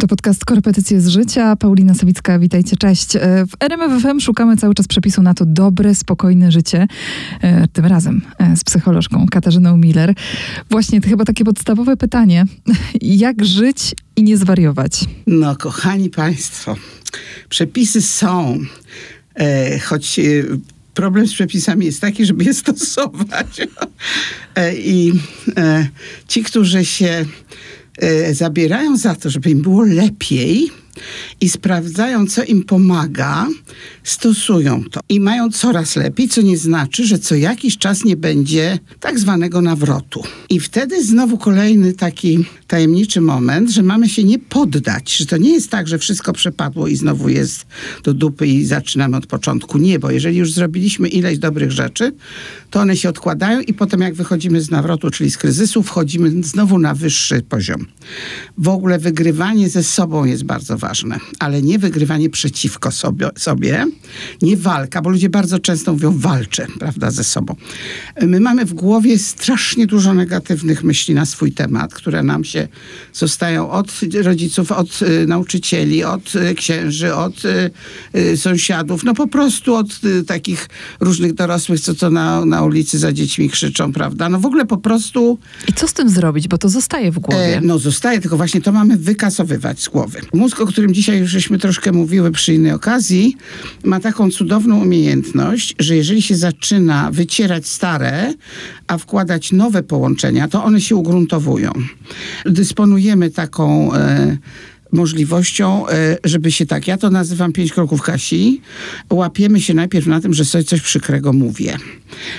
To podcast Korepetycje z życia. Paulina Sawicka, witajcie, cześć. E, w RMF FM szukamy cały czas przepisu na to dobre, spokojne życie. E, tym razem e, z psycholożką Katarzyną Miller. Właśnie chyba takie podstawowe pytanie. Jak żyć i nie zwariować? No, kochani Państwo, przepisy są, e, choć e, problem z przepisami jest taki, żeby je stosować. I ci, którzy się zabierają za to, żeby im było lepiej i sprawdzają, co im pomaga, stosują to. I mają coraz lepiej, co nie znaczy, że co jakiś czas nie będzie tak zwanego nawrotu. I wtedy znowu kolejny taki tajemniczy moment, że mamy się nie poddać, że to nie jest tak, że wszystko przepadło i znowu jest do dupy i zaczynamy od początku. Nie, bo jeżeli już zrobiliśmy ileś dobrych rzeczy, to one się odkładają i potem jak wychodzimy z nawrotu, czyli z kryzysu, wchodzimy znowu na wyższy poziom. W ogóle wygrywanie ze sobą jest bardzo ważne, ale nie wygrywanie przeciwko sobie, sobie, nie walka, bo ludzie bardzo często mówią walczę, prawda, ze sobą. My mamy w głowie strasznie dużo negatywnych myśli na swój temat, które nam się zostają od rodziców, od y, nauczycieli, od y, księży, od y, sąsiadów, no po prostu od takich różnych dorosłych, co to na, na ulicy za dziećmi krzyczą, prawda? No w ogóle po prostu I co z tym zrobić? Bo to zostaje w głowie. E, no zostaje, tylko właśnie to mamy wykasowywać z głowy. Mózg, o którym dzisiaj już żeśmy troszkę mówiły przy innej okazji, ma taką cudowną umiejętność, że jeżeli się zaczyna wycierać stare, a wkładać nowe połączenia, to one się ugruntowują. Dysponujemy taką... E, możliwością, e, żeby się tak, ja to nazywam pięć kroków Kasi, łapiemy się najpierw na tym, że sobie coś przykrego mówię.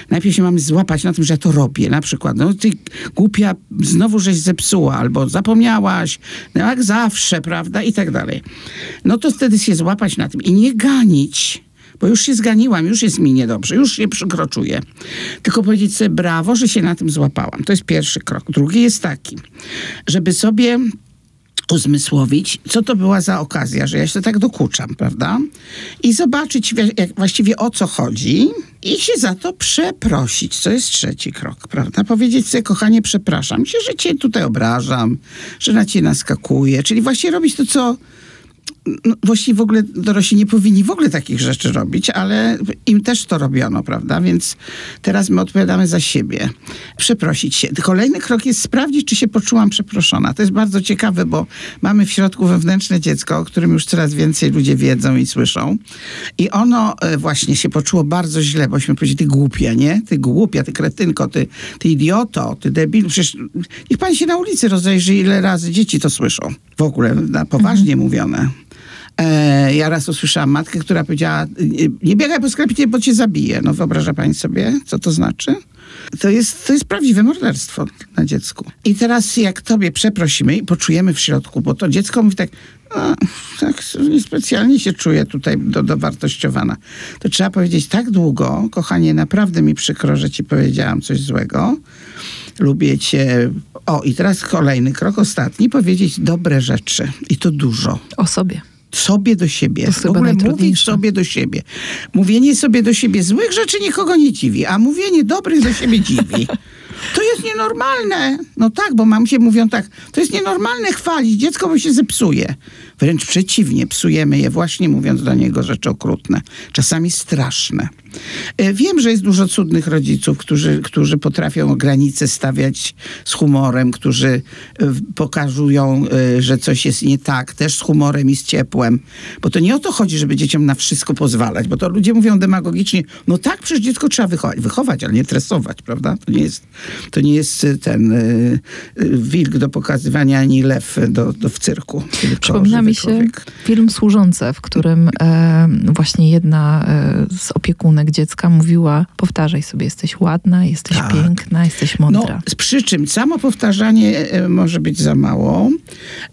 Najpierw się mamy złapać na tym, że ja to robię. Na przykład, no ty głupia, znowu żeś zepsuła, albo zapomniałaś, no jak zawsze, prawda, i tak dalej. No to wtedy się złapać na tym i nie ganić, bo już się zganiłam, już jest mi niedobrze, już się przykroczuję. Tylko powiedzieć sobie brawo, że się na tym złapałam. To jest pierwszy krok. Drugi jest taki, żeby sobie uzmysłowić, co to była za okazja, że ja się tak dokuczam, prawda? I zobaczyć jak, właściwie o co chodzi i się za to przeprosić, co jest trzeci krok, prawda? Powiedzieć sobie, kochanie, przepraszam cię, że cię tutaj obrażam, że na ciebie naskakuję, czyli właśnie robić to, co no, właściwie w ogóle dorośli nie powinni w ogóle takich rzeczy robić, ale im też to robiono, prawda? Więc teraz my odpowiadamy za siebie. Przeprosić się. Kolejny krok jest sprawdzić, czy się poczułam przeproszona. To jest bardzo ciekawe, bo mamy w środku wewnętrzne dziecko, o którym już coraz więcej ludzie wiedzą i słyszą. I ono e, właśnie się poczuło bardzo źle, bośmy powiedzieli, ty głupia, nie? Ty głupia, ty kretynko, ty, ty idioto, ty debil. Przecież niech pani się na ulicy rozejrzy, ile razy dzieci to słyszą. W ogóle na poważnie mówione. E, ja raz usłyszałam matkę, która powiedziała, nie, nie biegaj po sklepie, bo cię zabije. No wyobraża pani sobie, co to znaczy? To jest, to jest prawdziwe morderstwo na dziecku. I teraz jak tobie przeprosimy i poczujemy w środku, bo to dziecko mówi tak, a, tak niespecjalnie się czuję tutaj do, dowartościowana. To trzeba powiedzieć tak długo, kochanie, naprawdę mi przykro, że ci powiedziałam coś złego. Lubię cię. O, i teraz kolejny krok, ostatni, powiedzieć dobre rzeczy. I to dużo O sobie. Sobie do siebie. To w ogóle mówić sobie do siebie. Mówienie sobie do siebie złych rzeczy nikogo nie dziwi, a mówienie dobrych do siebie dziwi. To jest nienormalne. No tak, bo mam się mówią tak, to jest nienormalne chwalić dziecko, bo się zepsuje. Wręcz przeciwnie, psujemy je właśnie mówiąc do niego rzeczy okrutne. Czasami straszne. E, Wiem, że jest dużo cudnych rodziców, którzy, którzy potrafią granice stawiać z humorem, którzy e, pokazują, e, że coś jest nie tak, też z humorem i z ciepłem. Bo to nie o to chodzi, żeby dzieciom na wszystko pozwalać, bo to ludzie mówią demagogicznie, no tak, przecież dziecko trzeba wychować, wychować ale nie tresować, prawda? To nie jest, to nie jest ten wilk do pokazywania, ani lew do, do w cyrku. Przypomina mi się człowiek. film Służące, w którym e, właśnie jedna e, z opiekunek dziecka mówiła, powtarzaj sobie, jesteś ładna, jesteś Tak. piękna, jesteś No, mądra. z przy czym samo powtarzanie e, może być za mało,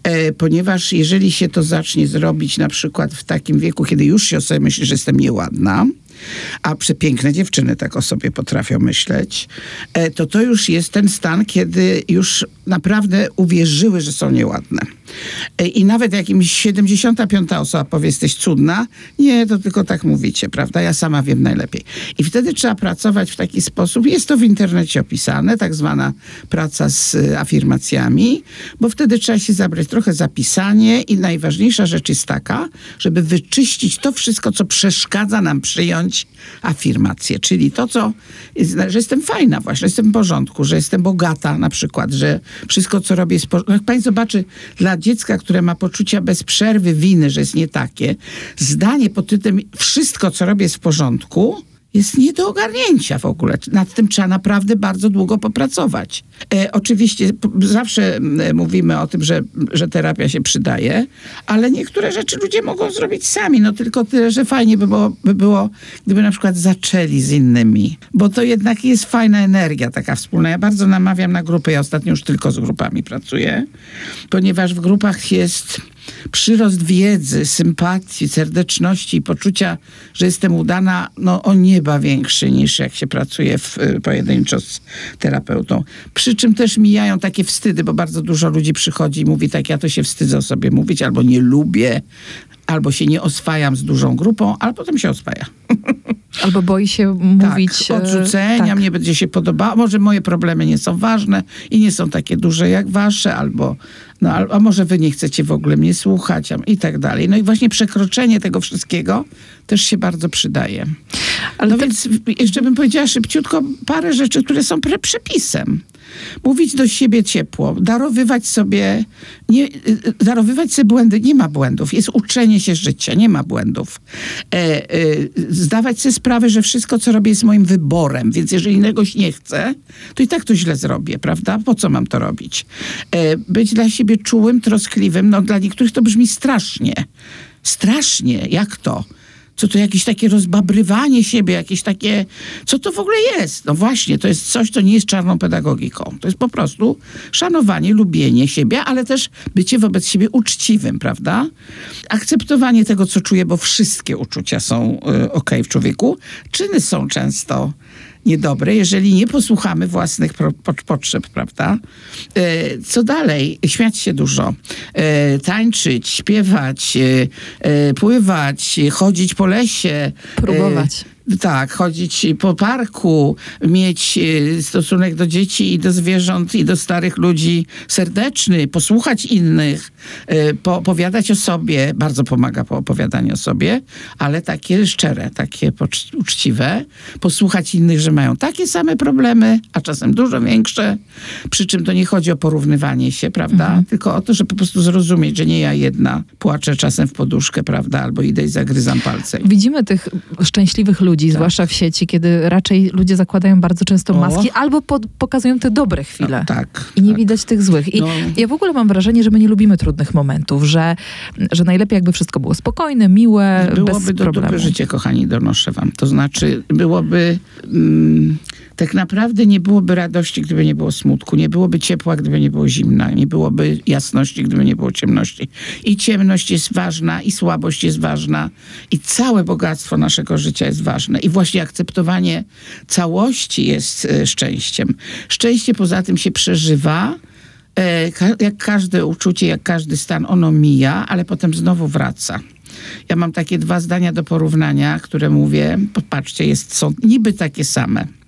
e, ponieważ jeżeli się to zacznie zrobić na przykład w takim wieku, kiedy już się o sobie myśli, że jestem nieładna, a przepiękne dziewczyny tak o sobie potrafią myśleć, e, to to już jest ten stan, kiedy już naprawdę uwierzyły, że są nieładne. E, I nawet jak im 75 osoba powie, jesteś cudna, nie, to tylko tak mówicie, prawda? Ja sama wiem najlepiej. I wtedy trzeba pracować w taki sposób, jest to w internecie opisane, tak zwana praca z e, afirmacjami, bo wtedy trzeba się zabrać trochę zapisanie i najważniejsza rzecz jest taka, żeby wyczyścić to wszystko, co przeszkadza nam przyjąć afirmację, czyli to, co, że jestem fajna właśnie, że jestem w porządku, że jestem bogata na przykład, że wszystko, co robię jest... porządku. Jak pani zobaczy, dla dziecka, które ma poczucia bez przerwy winy, że jest nie takie, zdanie pod tytułem wszystko, co robię jest w porządku, jest nie do ogarnięcia w ogóle. Nad tym trzeba naprawdę bardzo długo popracować. E, oczywiście zawsze mówimy o tym, że, że terapia się przydaje, ale niektóre rzeczy ludzie mogą zrobić sami. No tylko tyle, że fajnie by było, by było, gdyby na przykład zaczęli z innymi. Bo to jednak jest fajna energia taka wspólna. Ja bardzo namawiam na grupy. Ja ostatnio już tylko z grupami pracuję, ponieważ w grupach jest przyrost wiedzy, sympatii, serdeczności i poczucia, że jestem udana, no o nieba większy niż jak się pracuje w, y, pojedynczo z terapeutą. Przy czym też mijają takie wstydy, bo bardzo dużo ludzi przychodzi i mówi tak, ja to się wstydzę o sobie mówić, albo nie lubię, albo się nie oswajam z dużą grupą, ale potem się oswaja. Albo boi się mówić... Tak, odrzucenia, tak. mnie będzie się podobało, może moje problemy nie są ważne i nie są takie duże jak wasze, albo no, a może wy nie chcecie w ogóle mnie słuchać i tak dalej. No i właśnie przekroczenie tego wszystkiego też się bardzo przydaje. Ale no więc jeszcze bym powiedziała szybciutko parę rzeczy, które są pre przepisem. Mówić do siebie ciepło, darowywać sobie, nie, darowywać sobie błędy. Nie ma błędów. Jest uczenie się życia, nie ma błędów. E, e, zdawać sobie sprawę, że wszystko, co robię, jest moim wyborem, więc jeżeli czegoś nie chcę, to i tak to źle zrobię, prawda? Po co mam to robić? E, być dla siebie czułym, troskliwym, no dla niektórych to brzmi strasznie. Strasznie. Jak to? Co to jakieś takie rozbabrywanie siebie, jakieś takie... Co to w ogóle jest? No właśnie, to jest coś, co nie jest czarną pedagogiką. To jest po prostu szanowanie, lubienie siebie, ale też bycie wobec siebie uczciwym, prawda? Akceptowanie tego, co czuję, bo wszystkie uczucia są y, ok w człowieku. Czyny są często niedobre, jeżeli nie posłuchamy własnych potrzeb, prawda? E, co dalej? Śmiać się dużo, e, tańczyć, śpiewać, e, pływać, chodzić po lesie. Próbować tak, chodzić po parku, mieć e, stosunek do dzieci i do zwierząt i do starych ludzi serdeczny, posłuchać innych, po, opowiadać o sobie. Bardzo pomaga po opowiadaniu o sobie, ale takie szczere, takie uczciwe. Posłuchać innych, że mają takie same problemy, a czasem dużo większe. Przy czym to nie chodzi o porównywanie się, prawda? Mhm. Tylko o to, że po prostu zrozumieć, że nie ja jedna płaczę czasem w poduszkę, prawda? Albo idę i zagryzam palce. Widzimy tych szczęśliwych ludzi, ludzi, tak. zwłaszcza w sieci, kiedy raczej ludzie zakładają bardzo często maski albo pod, pokazują te dobre chwile. No, tak. I nie tak. widać tych złych. I no. ja w ogóle mam wrażenie, że my nie lubimy trudnych momentów, że, że najlepiej jakby wszystko było spokojne, miłe, byłoby bez problemu. Dobre życie, kochani, donoszę wam. To znaczy, byłoby... Mm, tak naprawdę nie byłoby radości, gdyby nie było smutku, nie byłoby ciepła, gdyby nie było zimna, nie byłoby jasności, gdyby nie było ciemności. I ciemność jest ważna, i słabość jest ważna, i całe bogactwo naszego życia jest ważne. I właśnie akceptowanie całości jest e, szczęściem. Szczęście poza tym się przeżywa, e, jak każde uczucie, jak każdy stan, ono mija, ale potem znowu wraca. Ja mam takie dwa zdania do porównania, które mówię, popatrzcie, jest, są niby takie same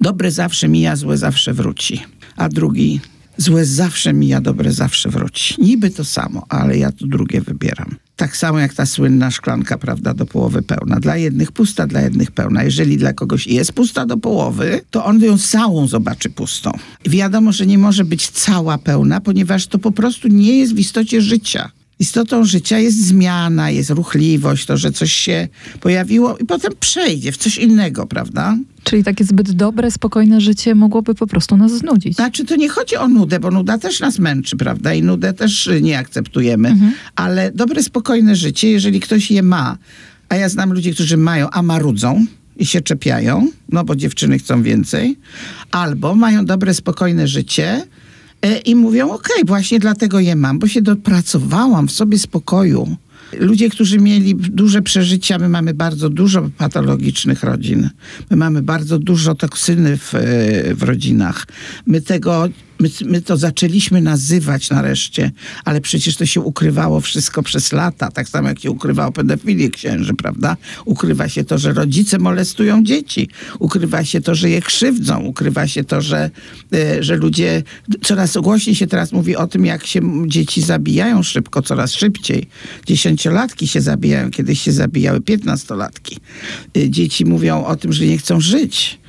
Dobre zawsze mija, złe zawsze wróci. A drugi, złe zawsze mija, dobre zawsze wróci. Niby to samo, ale ja to drugie wybieram. Tak samo jak ta słynna szklanka, prawda, do połowy pełna. Dla jednych pusta, dla jednych pełna. Jeżeli dla kogoś jest pusta do połowy, to on ją całą zobaczy pustą. Wiadomo, że nie może być cała pełna, ponieważ to po prostu nie jest w istocie życia istotą życia jest zmiana, jest ruchliwość, to, że coś się pojawiło i potem przejdzie w coś innego, prawda? Czyli takie zbyt dobre, spokojne życie mogłoby po prostu nas znudzić. Znaczy, to nie chodzi o nudę, bo nuda też nas męczy, prawda? I nudę też nie akceptujemy. Mhm. Ale dobre, spokojne życie, jeżeli ktoś je ma, a ja znam ludzi, którzy mają, a marudzą, i się czepiają, no bo dziewczyny chcą więcej, albo mają dobre, spokojne życie, E, i mówią, okej, okay, właśnie dlatego je mam, bo się dopracowałam w sobie spokoju, Ludzie, którzy mieli duże przeżycia, my mamy bardzo dużo patologicznych rodzin. My mamy bardzo dużo toksyny w, w rodzinach. My tego My, my, to zaczęliśmy nazywać nareszcie, ale przecież to się ukrywało wszystko przez lata, tak samo jak się ukrywało pedofilię księży, prawda? Ukrywa się to, że rodzice molestują dzieci, ukrywa się to, że je krzywdzą, ukrywa się to, że, e, że ludzie, coraz głośniej się teraz mówi o tym, jak się dzieci zabijają szybko, coraz szybciej. Dziesięciolatki się zabijają, kiedyś się zabijały piętnastolatki. E, dzieci mówią o tym, że nie chcą żyć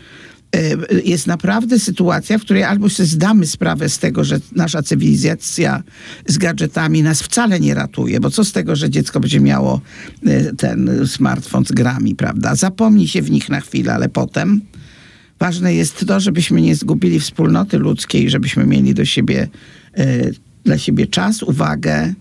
jest naprawdę sytuacja, w której albo sobie zdamy sprawę z tego, że nasza cywilizacja z gadżetami nas wcale nie ratuje, bo co z tego, że dziecko będzie miało e, ten smartfon z grami, prawda? Zapomni się w nich na chwilę, ale potem ważne jest to, żebyśmy nie zgubili wspólnoty ludzkiej, żebyśmy mieli do siebie, e, dla siebie czas, uwagę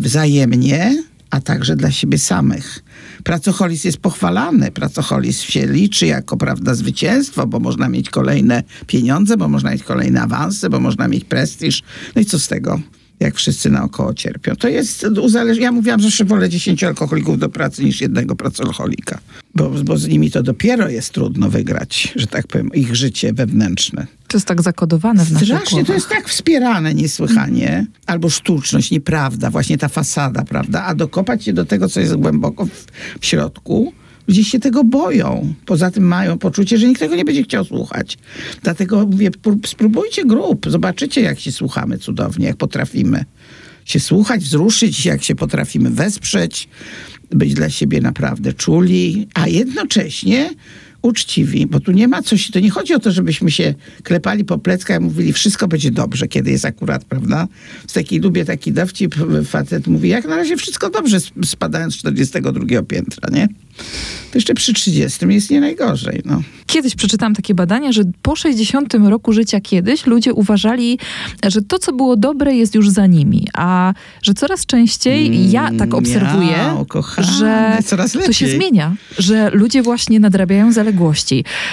wzajemnie, a także dla siebie samych. Pracoholizm jest pochwalany, pracoholizm się liczy jako prawda zwycięstwo, bo można mieć kolejne pieniądze, bo można mieć kolejne awanse, bo można mieć prestiż. No i co z tego? Jak wszyscy naokoło cierpią. To jest uzależnienie. Ja mówiłam, że wolę 10 alkoholików do pracy niż jednego pracoholika, bo, bo z nimi to dopiero jest trudno wygrać, że tak powiem, ich życie wewnętrzne. To jest tak zakodowane w naszych Strasznie, to jest tak wspierane niesłychanie. Albo sztuczność, nieprawda, właśnie ta fasada, prawda? A dokopać się do tego, co jest głęboko w, w środku, Ludzie się tego boją. Poza tym mają poczucie, że nikt tego nie będzie chciał słuchać. Dlatego mówię, spróbujcie grup, zobaczycie, jak się słuchamy cudownie, jak potrafimy się słuchać, wzruszyć, jak się potrafimy wesprzeć, być dla siebie naprawdę czuli, a jednocześnie uczciwi, bo tu nie ma coś, to nie chodzi o to, żebyśmy się klepali po pleckach i mówili, wszystko będzie dobrze, kiedy jest akurat, prawda? Z takiej lubię taki dowcip, facet mówi, jak na razie wszystko dobrze, spadając z 42 piętra, nie? to jeszcze przy 30 jest nie najgorzej. No. Kiedyś przeczytałam takie badania, że po 60 roku życia kiedyś ludzie uważali, że to, co było dobre, jest już za nimi, a że coraz częściej, mm, ja tak obserwuję, ja, że to się zmienia, że ludzie właśnie nadrabiają zaległości.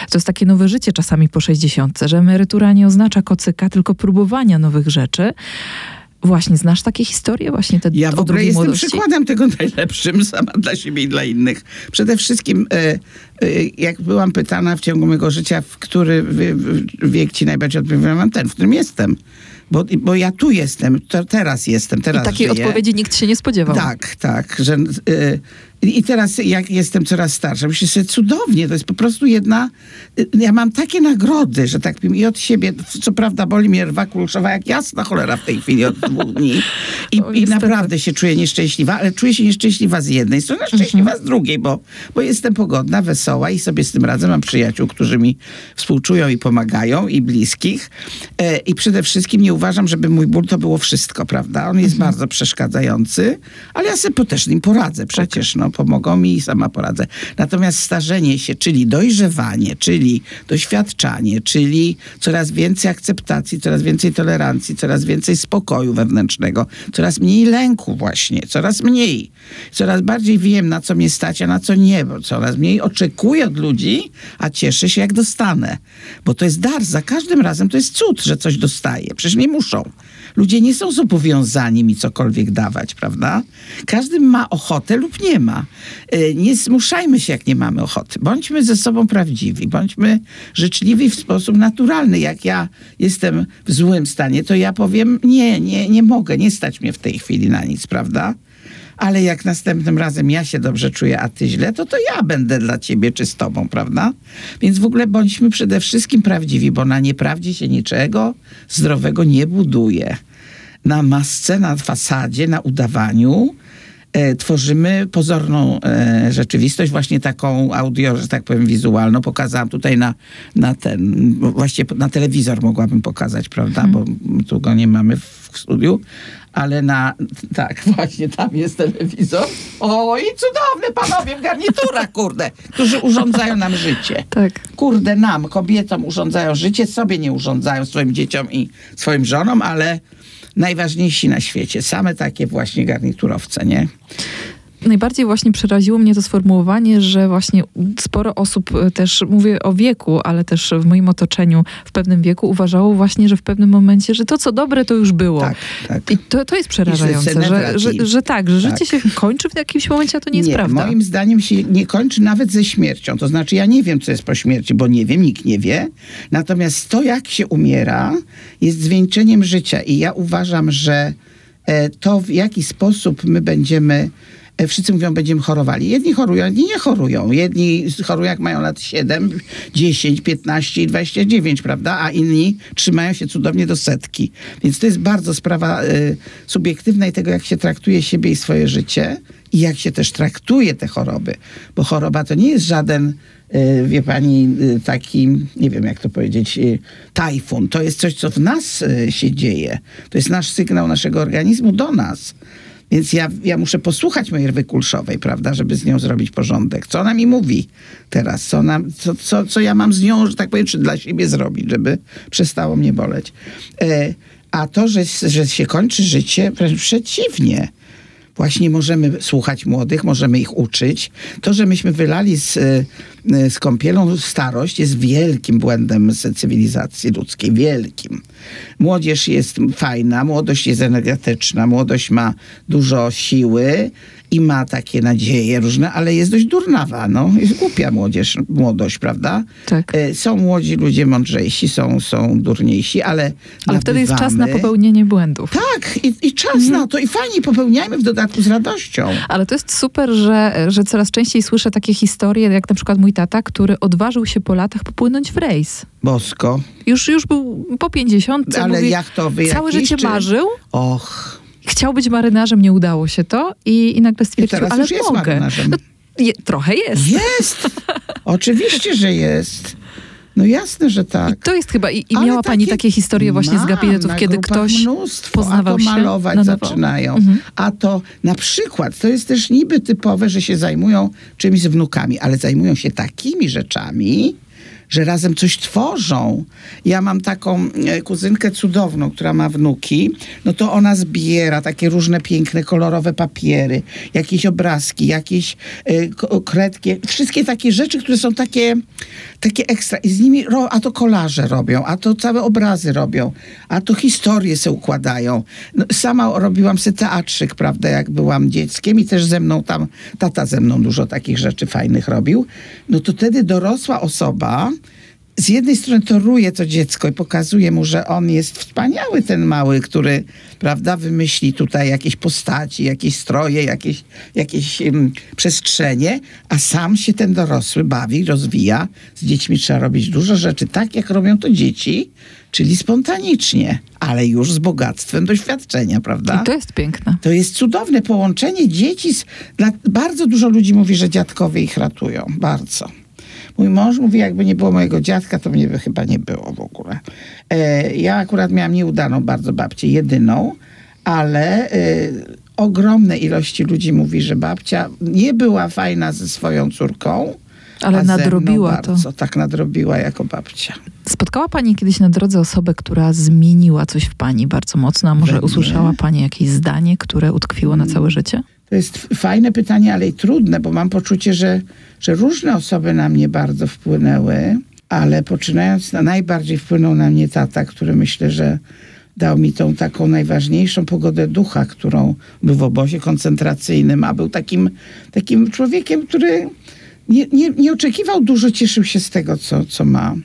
To jest takie nowe życie czasami po 60, że emerytura nie oznacza kocyka, tylko próbowania nowych rzeczy. Właśnie, znasz takie historie? Właśnie te Ja w ogóle jestem młodości? przykładem tego najlepszym sama dla siebie i dla innych. Przede wszystkim, e, e, jak byłam pytana w ciągu mojego życia, w który wiek ci najbardziej odpowiadam, mam ten, w którym jestem. Bo, bo ja tu jestem, teraz jestem, teraz I takiej żyję. odpowiedzi nikt się nie spodziewał. Tak, tak, że... I teraz, jak jestem coraz starsza, myślę sobie, cudownie, to jest po prostu jedna... Ja mam takie nagrody, że tak powiem, i od siebie, co prawda boli mnie rwa kulszowa, jak jasna cholera w tej chwili od dwóch dni. I, o, i naprawdę się czuję nieszczęśliwa, ale czuję się nieszczęśliwa z jednej strony, szczęśliwa mhm. z drugiej, bo, bo jestem pogodna, wesoła i sobie z tym radzę. Mam przyjaciół, którzy mi współczują i pomagają, i bliskich. E, I przede wszystkim nie uważam, żeby mój ból to było wszystko, prawda? On jest mhm. bardzo przeszkadzający, ale ja sobie też nim poradzę przecież, no pomogą mi i sama poradzę. Natomiast starzenie się, czyli dojrzewanie, czyli doświadczanie, czyli coraz więcej akceptacji, coraz więcej tolerancji, coraz więcej spokoju wewnętrznego, coraz mniej lęku właśnie, coraz mniej. Coraz bardziej wiem, na co mnie stać, a na co nie, bo coraz mniej oczekuję od ludzi, a cieszę się, jak dostanę. Bo to jest dar, za każdym razem to jest cud, że coś dostaję. Przecież nie muszą. Ludzie nie są zobowiązani mi cokolwiek dawać, prawda? Każdy ma ochotę lub nie ma. E, nie zmuszajmy się, jak nie mamy ochoty. Bądźmy ze sobą prawdziwi, bądźmy życzliwi w sposób naturalny. Jak ja jestem w złym stanie, to ja powiem, nie, nie, nie mogę, nie stać mnie w tej chwili na nic, prawda? ale jak następnym razem ja się dobrze czuję, a ty źle, to to ja będę dla ciebie czy z tobą, prawda? Więc w ogóle bądźmy przede wszystkim prawdziwi, bo na nieprawdzie się niczego zdrowego nie buduje. Na masce, na fasadzie, na udawaniu tworzymy pozorną e, rzeczywistość, właśnie taką audio, że tak powiem, wizualną. Pokazałam tutaj na, na ten, właściwie na telewizor mogłabym pokazać, prawda, hmm. bo tu go nie mamy w studiu, ale na, tak, właśnie tam jest telewizor. O, i cudowne panowie w garniturach, kurde, którzy urządzają nam życie. Tak. Kurde, nam, kobietom urządzają życie, sobie nie urządzają, swoim dzieciom i swoim żonom, ale najważniejsi na świecie. Same takie właśnie garniturowce, nie? Najbardziej właśnie przeraziło mnie to sformułowanie, że właśnie sporo osób e, też, mówię o wieku, ale też w moim otoczeniu w pewnym wieku uważało właśnie, że w pewnym momencie, że to co dobre to już było. Tak, tak. I to, to jest przerażające, że, że, że tak, że Tak. życie się kończy w jakimś momencie, a to nie jest prawda. Moim zdaniem się nie kończy nawet ze śmiercią. To znaczy, ja nie wiem, co jest po śmierci, bo nie wiem, nikt nie wie. Natomiast to, jak się umiera, jest zwieńczeniem życia. I ja uważam, że e, to, w jaki sposób my będziemy. E, Wszyscy mówią, będziemy chorowali. Jedni chorują, inni nie chorują. Jedni chorują, jak mają lat 7, 10, 15 i 29, prawda? A inni trzymają się cudownie do setki. Więc to jest bardzo sprawa y, subiektywna i tego, jak się traktuje siebie i swoje życie i jak się też traktuje te choroby. Bo choroba to nie jest żaden, y, wie pani, taki, nie wiem jak to powiedzieć, tajfun. To jest coś, co w nas się dzieje. To jest nasz sygnał naszego organizmu do nas. Więc ja, ja muszę posłuchać mojej rwy kulszowej, prawda, żeby z nią zrobić porządek. Co ona mi mówi teraz? Co, ona, co, co, co ja mam z nią, że tak powiem, czy dla siebie zrobić, żeby przestało mnie boleć. E, a to, że, że się kończy życie, wręcz przeciwnie. Właśnie możemy słuchać młodych, możemy ich uczyć. To, że myśmy wylali z, e, z kąpielą starość, jest wielkim błędem cywilizacji ludzkiej. Wielkim. Młodzież jest fajna, młodość jest energetyczna, młodość ma dużo siły i ma takie nadzieje różne, ale jest dość durnawa. No. Jest głupia młodzież, młodość, prawda? Tak. E, Są młodzi ludzie mądrzejsi, są, są durniejsi, ale Ale wtedy jest czas na popełnienie błędów. tak, i, i czas Mhm. na to. I fajnie popełniajmy w dodatku z radością. Ale to jest super, że, że coraz częściej słyszę takie historie, jak na przykład mój tata, który odważył się po latach popłynąć w rejs. Bosko. Już, już był po 50. Ale mówi, jachtowy Całe jakiś, życie czy- marzył. Och. Chciał być marynarzem, nie udało się to i, i nagle I stwierdził, teraz ale już jest mogę. No, je, trochę jest. Jest! Oczywiście, że jest. No jasne, że I tak. to jest chyba, i, i miała pani takie- takie historie właśnie z gabinetów, kiedy ktoś mnóstwo, poznawał a to się malować nowo. zaczynają. Mhm. A to na przykład, to jest też niby typowe, że się zajmują czymś z wnukami, ale zajmują się takimi rzeczami, że razem coś tworzą. Ja mam taką e, kuzynkę cudowną, która ma wnuki, no to ona zbiera takie różne piękne, kolorowe papiery, jakieś obrazki, jakieś e, kredki, wszystkie takie rzeczy, które są takie, takie ekstra. I z nimi, ro, a to kolaże robią, a to całe obrazy robią, a to historie se układają. No, sama robiłam sobie teatrzyk, prawda, jak byłam dzieckiem i też ze mną tam, tata ze mną dużo takich rzeczy fajnych robił. No to wtedy dorosła osoba z jednej strony toruje to dziecko i pokazuje mu, że on jest wspaniały, ten mały, który, prawda, wymyśli tutaj jakieś postaci, jakieś stroje, jakieś, jakieś em, przestrzenie, a sam się ten dorosły bawi, rozwija. Z dziećmi trzeba robić dużo rzeczy, tak jak robią to dzieci, czyli spontanicznie, ale już z bogactwem doświadczenia, prawda? I to jest piękne. To jest cudowne połączenie dzieci. Z, dla, bardzo dużo ludzi mówi, że dziadkowie ich ratują. Bardzo. Mój mąż mówi, jakby nie było mojego dziadka, to mnie by chyba nie było w ogóle. E, ja akurat miałam nieudaną bardzo babcię, jedyną, ale e, ogromne ilości ludzi mówi, że babcia nie była fajna ze swoją córką. Ale nadrobiła to. bardzo, Tak nadrobiła jako babcia. Spotkała pani kiedyś na drodze osobę, która zmieniła coś w pani bardzo mocno, a może usłyszała pani jakieś zdanie, które utkwiło na całe życie? To jest fajne pytanie, ale i trudne, bo mam poczucie, że, że różne osoby na mnie bardzo wpłynęły, ale poczynając, na, najbardziej wpłynął na mnie tata, który myślę, że dał mi tą taką najważniejszą pogodę ducha, którą był w obozie koncentracyjnym, a był takim, takim człowiekiem, który nie, nie, nie oczekiwał dużo, cieszył się z tego, co, co ma.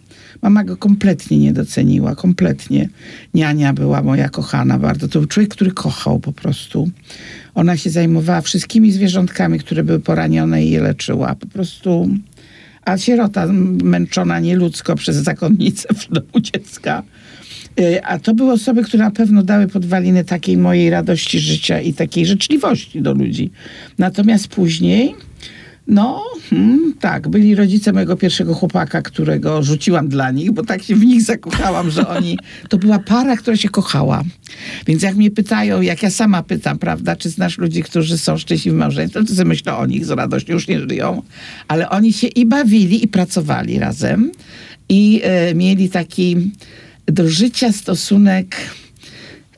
Mama go kompletnie nie doceniła, kompletnie. Niania była moja kochana bardzo. To był człowiek, który kochał po prostu. Ona się zajmowała wszystkimi zwierzątkami, które były poranione i je leczyła. Po prostu... A sierota męczona nieludzko przez zakonnicę w domu dziecka. Y, A to były osoby, które na pewno dały podwaliny takiej mojej radości życia i takiej życzliwości do ludzi. Natomiast później, no hmm, tak, byli rodzice mojego pierwszego chłopaka, którego rzuciłam dla nich, bo tak się w nich zakochałam, że oni, to była para, która się kochała. Więc jak mnie pytają, jak ja sama pytam, prawda, czy znasz ludzi, którzy są szczęśliwi w małżeństwie, to sobie myślę o nich z radością, już nie żyją, ale oni się i bawili, i pracowali razem. I e, mieli taki do życia stosunek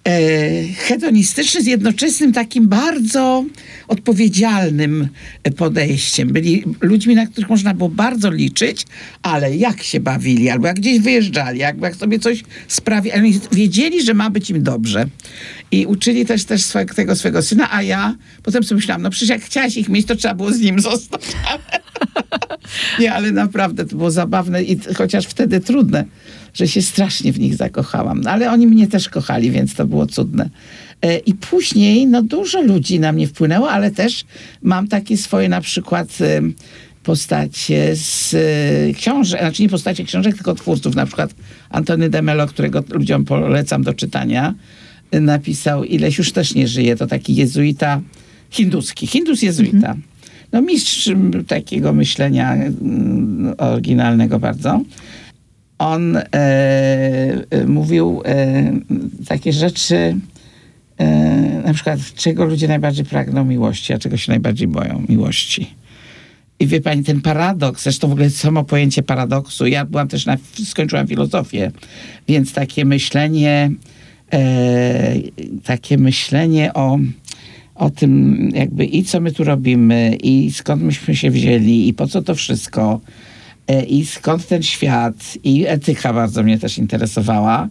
e, hedonistyczny z jednoczesnym takim bardzo odpowiedzialnym podejściem. Byli ludźmi, na których można było bardzo liczyć, ale jak się bawili, albo jak gdzieś wyjeżdżali, jak, jak sobie coś sprawi, oni wiedzieli, że ma być im dobrze. I uczyli też, też swego, tego swojego syna, a ja potem sobie myślałam, no przecież jak chciałaś ich mieć, to trzeba było z nim zostać. Nie, ale naprawdę to było zabawne i chociaż wtedy trudne, że się strasznie w nich zakochałam. No, ale oni mnie też kochali, więc to było cudne. E, I później, no dużo ludzi na mnie wpłynęło, ale też mam takie swoje na przykład e, postacie z e, książek, znaczy nie postacie książek, tylko twórców, na przykład Antony de Mello, którego ludziom polecam do czytania, napisał Ileś już też nie żyje, to taki jezuita hinduski, hindus jezuita. Mhm. No mistrz takiego myślenia oryginalnego bardzo on e, mówił e, takie rzeczy, na przykład, czego ludzie najbardziej pragną miłości, a czego się najbardziej boją miłości. I wie pani, ten paradoks, zresztą w ogóle samo pojęcie paradoksu, ja byłam też na, skończyłam filozofię, więc takie myślenie, e, takie myślenie o, o tym jakby i co my tu robimy, i skąd myśmy się wzięli, i po co to wszystko, E, i skąd ten świat i etyka bardzo mnie też interesowała.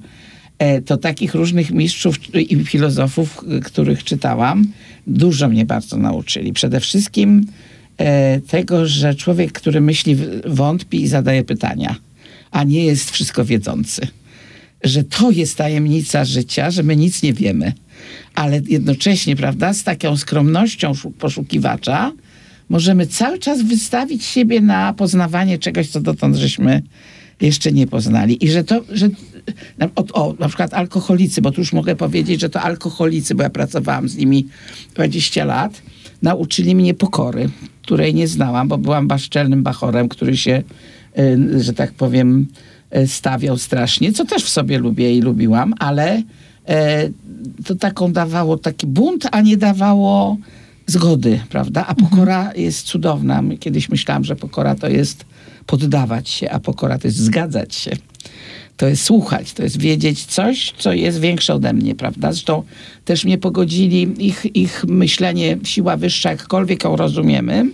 E, to takich różnych mistrzów i filozofów, których czytałam, dużo mnie bardzo nauczyli. Przede wszystkim e, tego, że człowiek, który myśli, wątpi i zadaje pytania, a nie jest wszystko wiedzący. Że to jest tajemnica życia, że my nic nie wiemy. Ale jednocześnie, prawda, z taką skromnością poszukiwacza, możemy cały czas wystawić siebie na poznawanie czegoś, co dotąd żeśmy jeszcze nie poznali. I że to, że o, o, na przykład alkoholicy, bo tu już mogę powiedzieć, że to alkoholicy, bo ja pracowałam z nimi 20 lat, nauczyli mnie pokory, której nie znałam, bo byłam baszczelnym bachorem, który się, y, że tak powiem, y, stawiał strasznie, co też w sobie lubię i lubiłam, ale y, to taką dawało taki bunt, a nie dawało zgody, prawda? A pokora mhm. jest cudowna. Kiedyś myślałam, że pokora to jest poddawać się, a pokora to jest zgadzać się. To jest słuchać, to jest wiedzieć coś, co jest większe ode mnie, prawda? Zresztą też mnie pogodzili ich, ich myślenie, siła wyższa, jakkolwiek ją rozumiemy,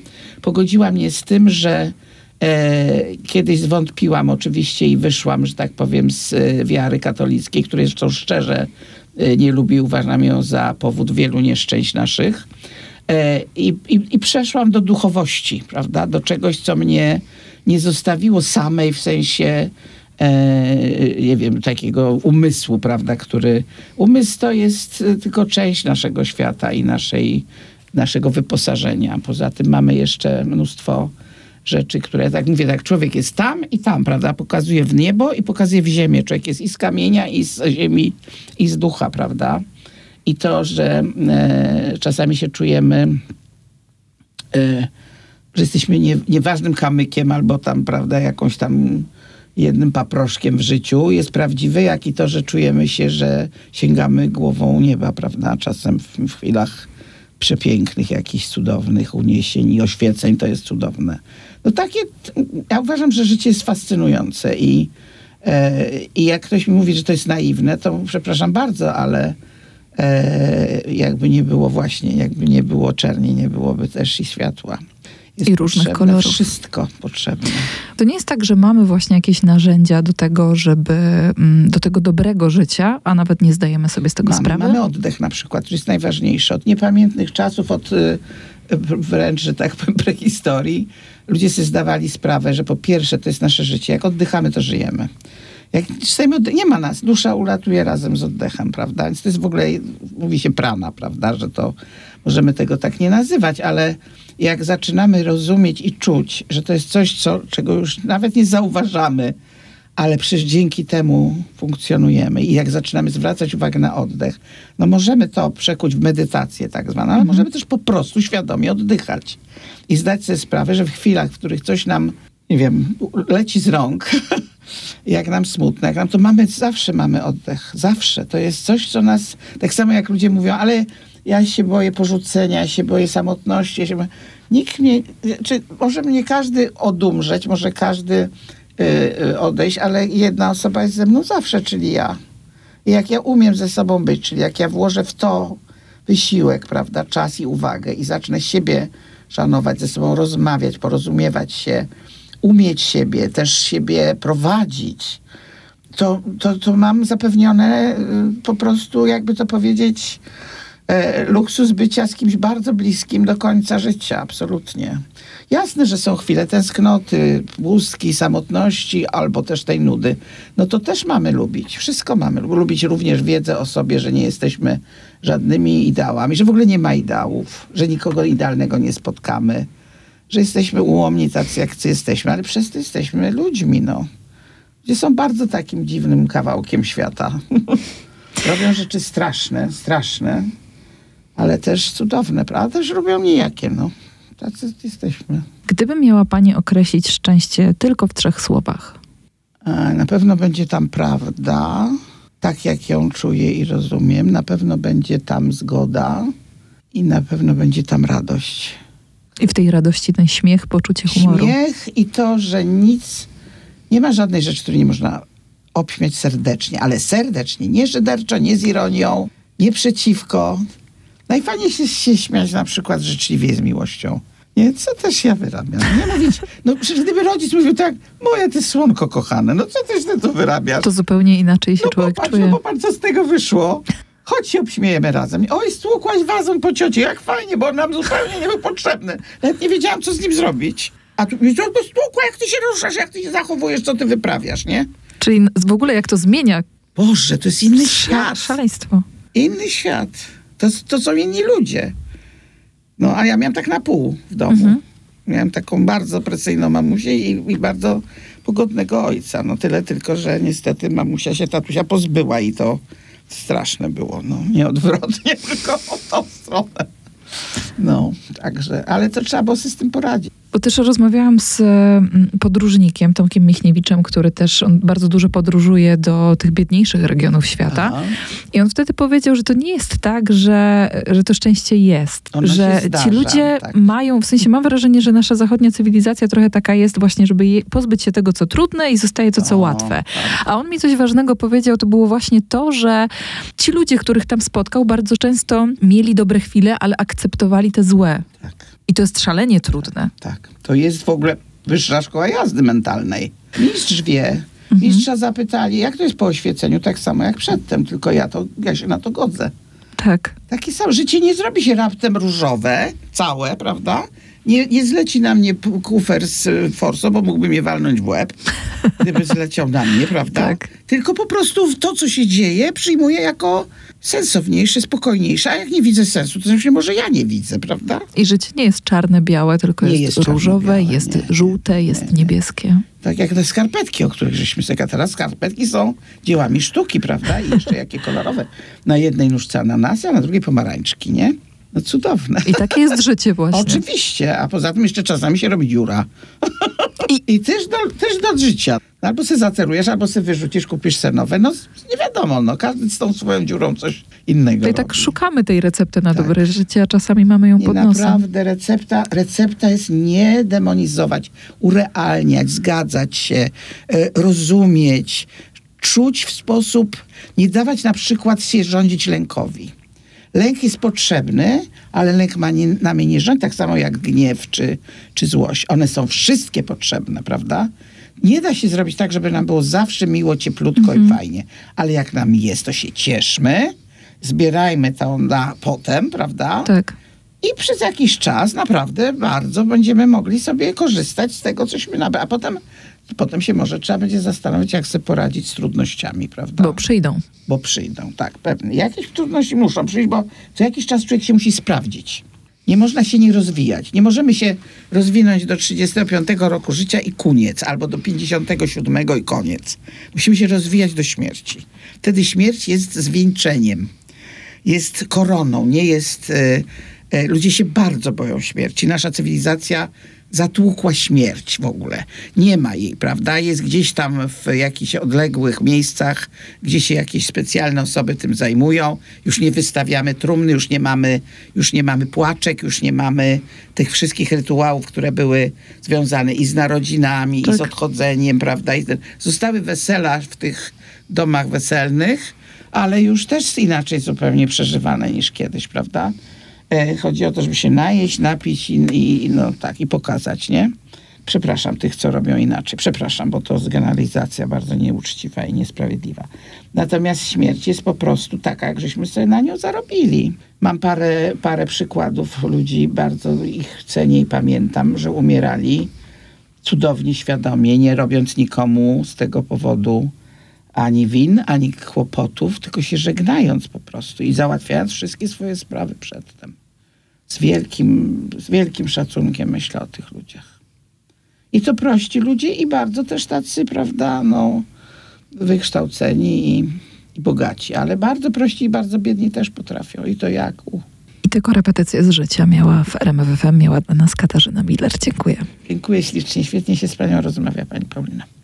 pogodziła mnie z tym, że e, kiedyś zwątpiłam oczywiście i wyszłam, że tak powiem, z e, wiary katolickiej, której zresztą szczerze e, nie lubi, uważam ją za powód wielu nieszczęść naszych E, I, i, I, przeszłam do duchowości, prawda? Do czegoś, co mnie nie zostawiło samej w sensie, nie wiem, takiego umysłu, prawda? Który umysł to jest tylko część naszego świata i naszej, naszego wyposażenia. Poza tym mamy jeszcze mnóstwo rzeczy, które, tak mówię, tak człowiek jest tam i tam, prawda? Pokazuje w niebo i pokazuje w ziemię. Człowiek jest i z kamienia, i z ziemi, i z ducha, prawda? i to, że e, czasami się czujemy, e, że jesteśmy nie, nieważnym kamykiem albo tam, prawda, jakąś tam jednym paproszkiem w życiu jest prawdziwe, jak i to, że czujemy się, że sięgamy głową nieba, prawda, czasem w, w chwilach przepięknych, jakichś cudownych uniesień i oświeceń, to jest cudowne. No takie, ja uważam, że życie jest fascynujące i, e, i jak ktoś mi mówi, że to jest naiwne, to przepraszam bardzo, ale e, jakby nie było właśnie, jakby nie było czerni, nie byłoby też i światła. Jest I różnych kolorów. Wszystko potrzebne. To nie jest tak, że mamy właśnie jakieś narzędzia do tego, żeby mm, do tego dobrego życia, a nawet nie zdajemy sobie z tego mamy, sprawy? Mamy oddech na przykład, który jest najważniejszy. Od niepamiętnych czasów, od y, wręcz, że tak powiem, prehistorii, ludzie sobie zdawali sprawę, że po pierwsze to jest nasze życie. Jak oddychamy, to żyjemy. Jak nie ma nas, dusza ulatuje razem z oddechem, prawda? Więc to jest w ogóle, mówi się prana, prawda, że to możemy tego tak nie nazywać, ale jak zaczynamy rozumieć i czuć, że to jest coś, co, czego już nawet nie zauważamy, ale przecież dzięki temu funkcjonujemy. I jak zaczynamy zwracać uwagę na oddech, no możemy to przekuć w medytację tak zwaną, ale mhm. możemy też po prostu świadomie oddychać. I zdać sobie sprawę, że w chwilach, w których coś nam, nie wiem, leci z rąk, jak nam smutno, jak nam to mamy, zawsze mamy oddech. Zawsze. To jest coś, co nas, tak samo jak ludzie mówią, ale ja się boję porzucenia, ja się boję samotności. Ja się boję... Nikt mnie, czy może mnie każdy odumrzeć, może każdy yy, odejść, ale jedna osoba jest ze mną zawsze, czyli ja. I jak ja umiem ze sobą być, czyli jak ja włożę w to wysiłek, prawda, czas i uwagę i zacznę siebie szanować, ze sobą rozmawiać, porozumiewać się, umieć siebie, też siebie prowadzić, to, to, to mam zapewnione y, po prostu, jakby to powiedzieć, luksus bycia z kimś bardzo bliskim do końca życia, absolutnie. Jasne, że są chwile tęsknoty, pustki, samotności albo też tej nudy. No to też mamy lubić. Wszystko mamy lubić. Również wiedzę o sobie, że nie jesteśmy żadnymi ideałami, że w ogóle nie ma ideałów, że nikogo idealnego nie spotkamy, że jesteśmy ułomni tacy, jak jesteśmy, ale przez to jesteśmy ludźmi, no. Gdzie są bardzo takim dziwnym kawałkiem świata. Robią rzeczy straszne, straszne, ale też cudowne, prawda? Też robią nijakie, no. Tacy jesteśmy. Gdyby miała Pani określić szczęście tylko w trzech słowach? E, Na pewno będzie tam prawda, tak jak ją czuję i rozumiem. Na pewno będzie tam zgoda i na pewno będzie tam radość. I w tej radości ten śmiech, poczucie humoru. Śmiech i to, że nic, nie ma żadnej rzeczy, której nie można obśmiać serdecznie, ale serdecznie, nie szyderczo, nie z ironią, nie przeciwko. Najfajniej się, śmiać na przykład życzliwie z miłością. Nie, co też ja wyrabiam. Nie mówić, no przecież gdyby rodzic mówił tak, moje ty słonko kochane, no co też ty tu wyrabiasz? To zupełnie inaczej się no człowiek popatrz, czuje. no popatrz, co z tego wyszło. Chodź się obśmiejemy razem. Oj, stłukłaś wazon po ciocie, jak fajnie, bo on nam zupełnie nie był potrzebny. Nawet nie wiedziałam, co z nim zrobić. A tu mi to stłukła, jak ty się ruszasz, jak ty się zachowujesz, co ty wyprawiasz, nie? Czyli w ogóle jak to zmienia Boże, to jest inny świat. szaleństwo. Inny świat. To, to są inni ludzie. No, a ja miałam tak na pół w domu. Mhm. Miałem taką bardzo precyzyjną mamusię i, i bardzo pogodnego ojca. No tyle tylko, że niestety mamusia się tatusia pozbyła i to straszne było. No, nie odwrotnie, tylko w tą stronę. No, także, ale to trzeba było sobie z tym poradzić. Bo też rozmawiałam z mm, podróżnikiem, Tomkiem Michniewiczem, który też on bardzo dużo podróżuje do tych biedniejszych regionów świata. Aha. I on wtedy powiedział, że to nie jest tak, że, że to szczęście jest. Ono że zdarza, ci ludzie tak. mają, w sensie mam wrażenie, że nasza zachodnia cywilizacja trochę taka jest właśnie, żeby je, pozbyć się tego, co trudne i zostaje to, co O, łatwe. tak. A on mi coś ważnego powiedział, to było właśnie to, że ci ludzie, których tam spotkał, bardzo często mieli dobre chwile, ale akceptowali te złe. Tak. I to jest szalenie trudne. Tak. To jest w ogóle wyższa szkoła jazdy mentalnej. Mistrz wie. Mistrza zapytali, jak to jest po oświeceniu, tak samo jak przedtem, tylko ja, to, ja się na to godzę. Tak. Takie samo. Życie nie zrobi się raptem różowe, całe, prawda? Nie, nie zleci na mnie kufer z forsą, bo mógłby mnie walnąć w łeb, gdyby zleciał na mnie, prawda? Tak. Tylko po prostu to, co się dzieje, przyjmuję jako sensowniejsze, spokojniejsze. A jak nie widzę sensu, to znaczy może ja nie widzę, prawda? I życie nie jest czarne-białe, tylko jest, jest różowe, jest nie, żółte, jest nie, nie. niebieskie. Tak jak te skarpetki, o których żeśmy gadali. teraz skarpetki są dziełami sztuki, prawda? I jeszcze jakie kolorowe. Na jednej nóżce ananasy, a na drugiej pomarańczki, nie? No cudowne. I takie jest życie właśnie. Oczywiście, a poza tym jeszcze czasami się robi dziura. I- I, też, do, też do życia. Albo se zacerujesz, albo se wyrzucisz, kupisz se nowe. No nie wiadomo, no każdy z tą swoją dziurą coś innego I tak robi. szukamy tej recepty na Tak. dobre życie, a czasami mamy ją I pod nosem. naprawdę recepta, recepta jest nie demonizować, urealniać, zgadzać się, e, rozumieć, czuć w sposób, nie dawać na przykład się rządzić lękowi. Lęk jest potrzebny, ale lęk ma nie, nami nie rządzi, tak samo jak gniew czy, czy złość. One są wszystkie potrzebne, prawda? Nie da się zrobić tak, żeby nam było zawsze miło, cieplutko i fajnie. Ale jak nam jest, to się cieszmy, zbierajmy to na potem, prawda? Tak. I przez jakiś czas naprawdę bardzo będziemy mogli sobie korzystać z tego, cośmy nabrali. A potem, potem się może trzeba będzie zastanowić, jak sobie poradzić z trudnościami, prawda? Bo przyjdą. Bo przyjdą, tak, pewnie. Jakieś trudności muszą przyjść, bo co jakiś czas człowiek się musi sprawdzić. Nie można się nie rozwijać. Nie możemy się rozwinąć do 35 roku życia i koniec, albo do 57 i koniec. Musimy się rozwijać do śmierci. Wtedy śmierć jest zwieńczeniem, jest koroną, nie jest. E, e, ludzie się bardzo boją śmierci. Nasza cywilizacja zatłukła śmierć w ogóle. Nie ma jej, prawda? Jest gdzieś tam w jakichś odległych miejscach, gdzie się jakieś specjalne osoby tym zajmują. Już nie wystawiamy trumny, już nie mamy, już nie mamy płaczek, już nie mamy tych wszystkich rytuałów, które były związane i z narodzinami, i z Tak. odchodzeniem, prawda? Zostały wesela w tych domach weselnych, ale już też inaczej zupełnie przeżywane niż kiedyś, prawda? E, chodzi o to, żeby się najeść, napić i, i no tak, i pokazać, nie? Przepraszam tych, co robią inaczej. Przepraszam, bo to generalizacja bardzo nieuczciwa i niesprawiedliwa. Natomiast śmierć jest po prostu taka, jak żeśmy sobie na nią zarobili. Mam parę, parę przykładów ludzi, bardzo ich cenię i pamiętam, że umierali cudownie, świadomie, nie robiąc nikomu z tego powodu ani win, ani kłopotów, tylko się żegnając po prostu i załatwiając wszystkie swoje sprawy przedtem. Z wielkim, z wielkim szacunkiem myślę o tych ludziach. I to prości ludzie i bardzo też tacy, prawda, no, wykształceni i, i bogaci, ale bardzo prości i bardzo biedni też potrafią. I to jak u. I tylko repetycje z życia miała w RMFFM, miała dla nas Katarzyna Miller. Dziękuję. Dziękuję ślicznie, świetnie się z panią rozmawia, pani Paulina.